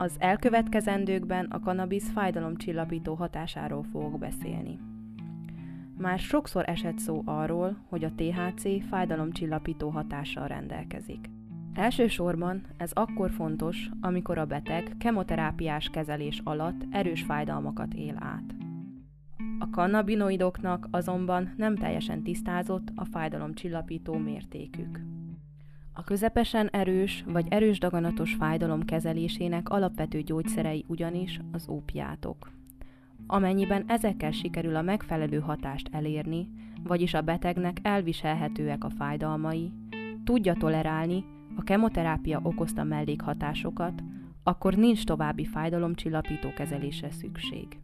Az elkövetkezendőkben a kanabisz fájdalomcsillapító hatásáról fogok beszélni. Már sokszor esett szó arról, hogy a THC fájdalomcsillapító hatással rendelkezik. Elsősorban ez akkor fontos, amikor a beteg kemoterápiás kezelés alatt erős fájdalmakat él át. A kannabinoidoknak azonban nem teljesen tisztázott a fájdalomcsillapító mértékük. A közepesen erős vagy erős daganatos fájdalom kezelésének alapvető gyógyszerei ugyanis az ópiátok. Amennyiben ezekkel sikerül a megfelelő hatást elérni, vagyis a betegnek elviselhetőek a fájdalmai, tudja tolerálni a kemoterápia okozta mellékhatásokat, akkor nincs további fájdalomcsillapító kezelésre szükség.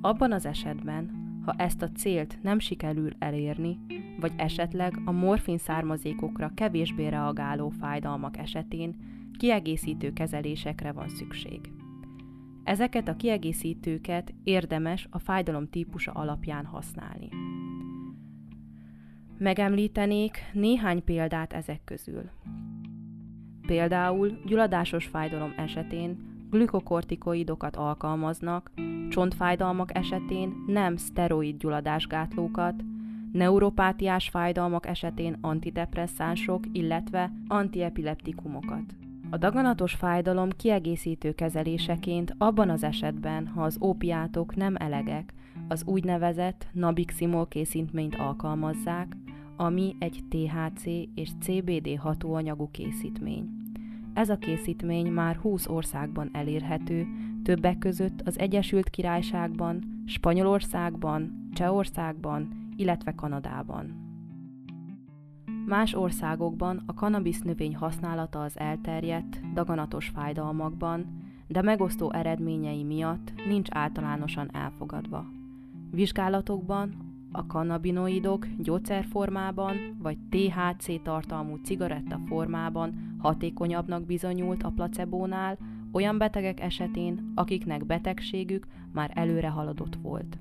Abban az esetben, ha ezt a célt nem sikerül elérni, vagy esetleg a morfin származékokra kevésbé reagáló fájdalmak esetén kiegészítő kezelésekre van szükség. Ezeket a kiegészítőket érdemes a fájdalom típusa alapján használni. Megemlítenék néhány példát ezek közül. Például gyulladásos fájdalom esetén glükokortikoidokat alkalmaznak, csontfájdalmak esetén nem szteroid gyulladásgátlókat, neuropátiás fájdalmak esetén antidepresszánsok, illetve antiepileptikumokat. A daganatos fájdalom kiegészítő kezeléseként abban az esetben, ha az ópiátok nem elegek, az úgynevezett nabiximol készítményt alkalmazzák, ami egy THC és CBD hatóanyagú készítmény. Ez a készítmény már 20 országban elérhető, többek között az Egyesült Királyságban, Spanyolországban, Csehországban, illetve Kanadában. Más országokban a kanabisz növény használata az elterjedt, daganatos fájdalmakban, de megosztó eredményei miatt nincs általánosan elfogadva. Vizsgálatokban a kannabinoidok gyógyszerformában vagy THC tartalmú cigaretta formában hatékonyabbnak bizonyult a placebónál olyan betegek esetén, akiknek betegségük már előre haladott volt.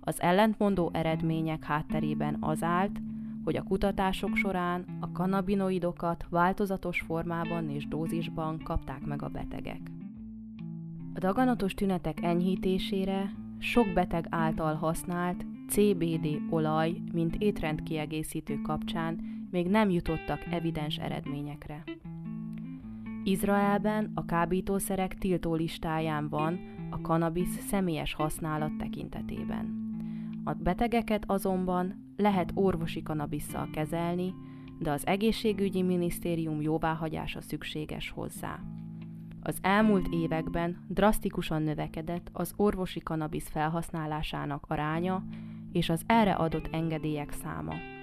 Az ellentmondó eredmények hátterében az állt, hogy a kutatások során a kannabinoidokat változatos formában és dózisban kapták meg a betegek. A daganatos tünetek enyhítésére sok beteg által használt CBD olaj, mint étrendkiegészítő kapcsán még nem jutottak evidens eredményekre. Izraelben a kábítószerek tiltó listáján van a kanabisz személyes használat tekintetében. A betegeket azonban lehet orvosi kanabisszal kezelni, de az egészségügyi minisztérium jóváhagyása szükséges hozzá. Az elmúlt években drasztikusan növekedett az orvosi kanabisz felhasználásának aránya és az erre adott engedélyek száma.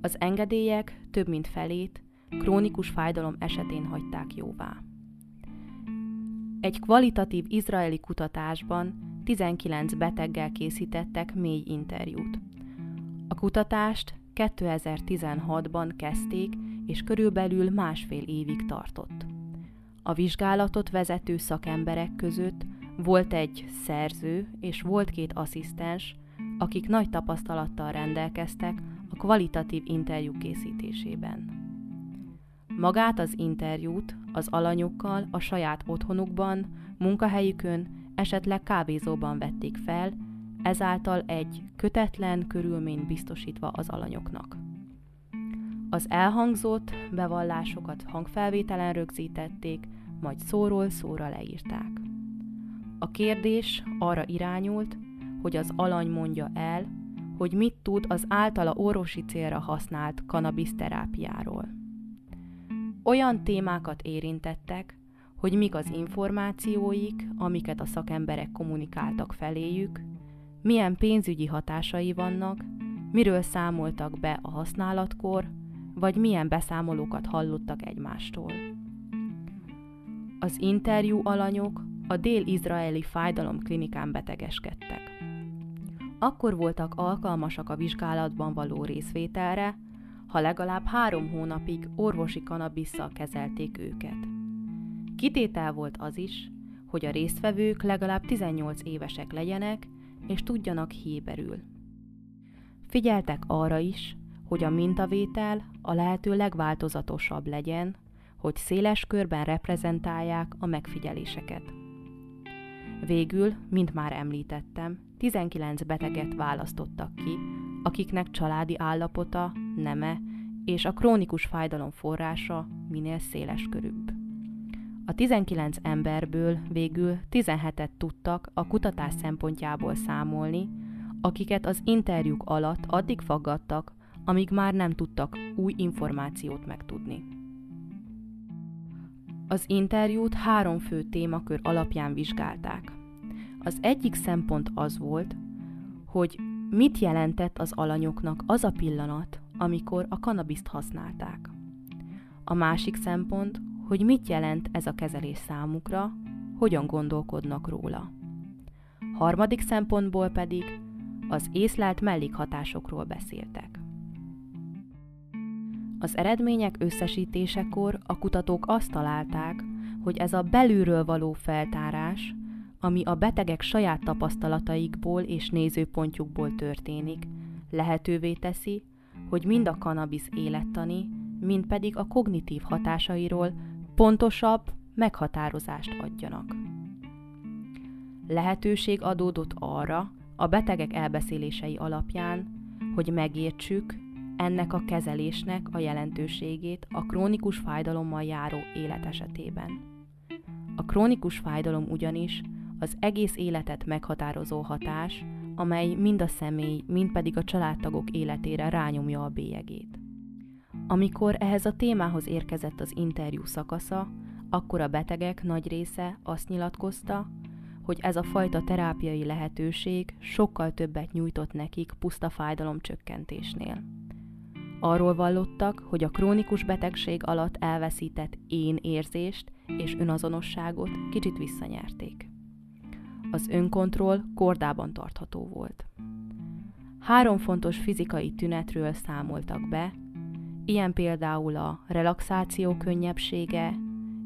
Az engedélyek több mint felét krónikus fájdalom esetén hagyták jóvá. Egy kvalitatív izraeli kutatásban 19 beteggel készítettek mély interjút. A kutatást 2016-ban kezdték, és körülbelül másfél évig tartott. A vizsgálatot vezető szakemberek között volt egy szerző és volt két asszisztens, akik nagy tapasztalattal rendelkeztek kvalitatív interjú készítésében. Magát az interjút az alanyokkal a saját otthonukban, munkahelyükön esetleg kávézóban vették fel, ezáltal egy kötetlen körülményt biztosítva az alanyoknak. Az elhangzott bevallásokat hangfelvételen rögzítették, majd szóról szóra leírták. A kérdés arra irányult, hogy az alany mondja el, hogy mit tud az általa orvosi célra használt kanabiszterápiáról. Olyan témákat érintettek, hogy mik az információik, amiket a szakemberek kommunikáltak feléjük, milyen pénzügyi hatásai vannak, miről számoltak be a használatkor, vagy milyen beszámolókat hallottak egymástól. Az interjú alanyok a dél-izraeli fájdalomklinikán betegeskedtek. Akkor voltak alkalmasak a vizsgálatban való részvételre, ha legalább három hónapig orvosi kanabisszal kezelték őket. Kitétel volt az is, hogy a résztvevők legalább 18 évesek legyenek, és tudjanak héberül. Figyeltek arra is, hogy a mintavétel a lehető legváltozatosabb legyen, hogy széles körben reprezentálják a megfigyeléseket. Végül, mint már említettem, 19 beteget választottak ki, akiknek családi állapota, neme és a krónikus fájdalom forrása minél széles körűbb. A 19 emberből végül 17-et tudtak a kutatás szempontjából számolni, akiket az interjúk alatt addig faggattak, amíg már nem tudtak új információt megtudni. Az interjút három fő témakör alapján vizsgálták. Az egyik szempont az volt, hogy mit jelentett az alanyoknak az a pillanat, amikor a kanabiszt használták. A másik szempont, hogy mit jelent ez a kezelés számukra, hogyan gondolkodnak róla. Harmadik szempontból pedig az észlelt mellékhatásokról beszéltek. Az eredmények összesítésekor a kutatók azt találták, hogy ez a belülről való feltárás, ami a betegek saját tapasztalataikból és nézőpontjukból történik, lehetővé teszi, hogy mind a kanabisz élettani, mind pedig a kognitív hatásairól pontosabb meghatározást adjanak. Lehetőség adódott arra, a betegek elbeszélései alapján, hogy megértsük ennek a kezelésnek a jelentőségét a krónikus fájdalommal járó élet esetében. A krónikus fájdalom ugyanis az egész életet meghatározó hatás, amely mind a személy, mind pedig a családtagok életére rányomja a bélyegét. Amikor ehhez a témához érkezett az interjú szakasza, akkor a betegek nagy része azt nyilatkozta, hogy ez a fajta terápiai lehetőség sokkal többet nyújtott nekik puszta fájdalom csökkentésnél. Arról vallottak, hogy a krónikus betegség alatt elveszített én érzést és önazonosságot kicsit visszanyerték. Az önkontroll kordában tartható volt. Három fontos fizikai tünetről számoltak be, ilyen például a relaxáció könnyebbsége,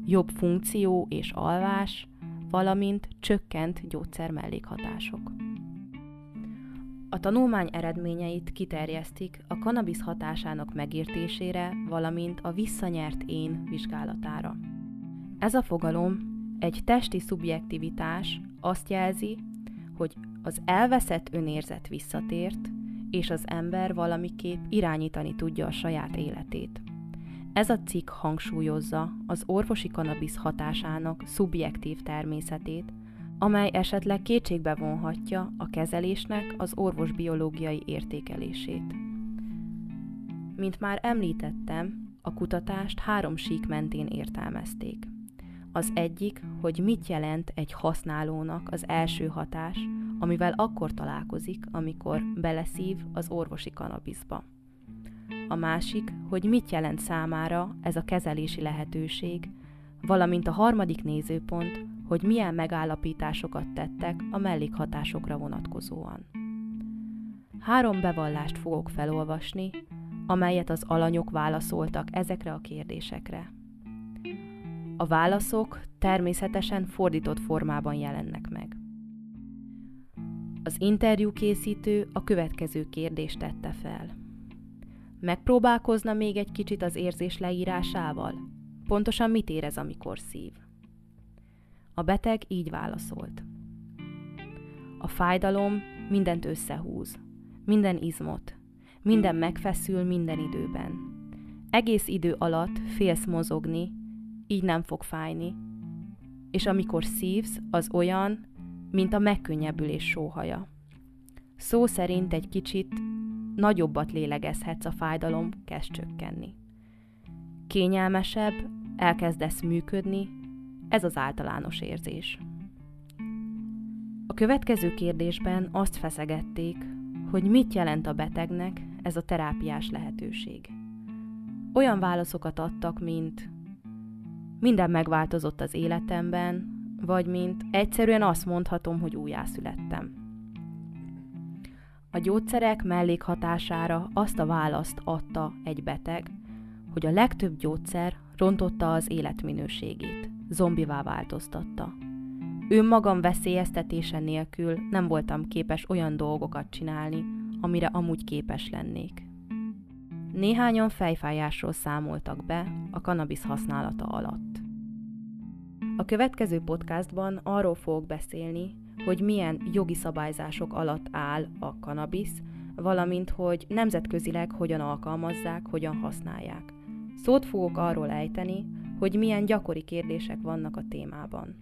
jobb funkció és alvás, valamint csökkent gyógyszer mellékhatások. A tanulmány eredményeit kiterjesztik a kanabisz hatásának megértésére, valamint a visszanyert én vizsgálatára. Ez a fogalom egy testi szubjektivitás azt jelzi, hogy az elveszett önérzet visszatért, és az ember valamiképp irányítani tudja a saját életét. Ez a cikk hangsúlyozza az orvosi kanabisz hatásának szubjektív természetét, amely esetleg kétségbe vonhatja a kezelésnek az orvos biológiai értékelését. Mint már említettem, a kutatást három sík mentén értelmezték. Az egyik, hogy mit jelent egy használónak az első hatás, amivel akkor találkozik, amikor beleszív az orvosi kanabiszba. A másik, hogy mit jelent számára ez a kezelési lehetőség, valamint a harmadik nézőpont, hogy milyen megállapításokat tettek a mellékhatásokra vonatkozóan. Három bevallást fogok felolvasni, amelyet az alanyok válaszoltak ezekre a kérdésekre. A válaszok természetesen fordított formában jelennek meg. Az interjú készítő a következő kérdést tette fel. Megpróbálkozna még egy kicsit az érzés leírásával? Pontosan mit érez, amikor szív? A beteg így válaszolt. A fájdalom mindent összehúz, minden izmot, minden megfeszül minden időben. Egész idő alatt félsz mozogni, így nem fog fájni, és amikor szívsz, az olyan, mint a megkönnyebbülés sóhaja. Szó szerint egy kicsit nagyobbat lélegezhetsz, a fájdalom kezd csökkenni. Kényelmesebb, elkezdesz működni, ez az általános érzés. A következő kérdésben azt feszegették, hogy mit jelent a betegnek ez a terápiás lehetőség. Olyan válaszokat adtak, mint minden megváltozott az életemben, vagy mint egyszerűen azt mondhatom, hogy újjászülettem. A gyógyszerek mellékhatására azt a választ adta egy beteg, hogy a legtöbb gyógyszer rontotta az életminőségét, zombivá változtatta. Önmagam veszélyeztetése nélkül nem voltam képes olyan dolgokat csinálni, amire amúgy képes lennék. Néhányan fejfájásról számoltak be a kanabisz használata alatt. A következő podcastban arról fogok beszélni, hogy milyen jogi szabályzások alatt áll a kanabisz, valamint hogy nemzetközileg hogyan alkalmazzák, hogyan használják. Szót fogok arról ejteni, hogy milyen gyakori kérdések vannak a témában.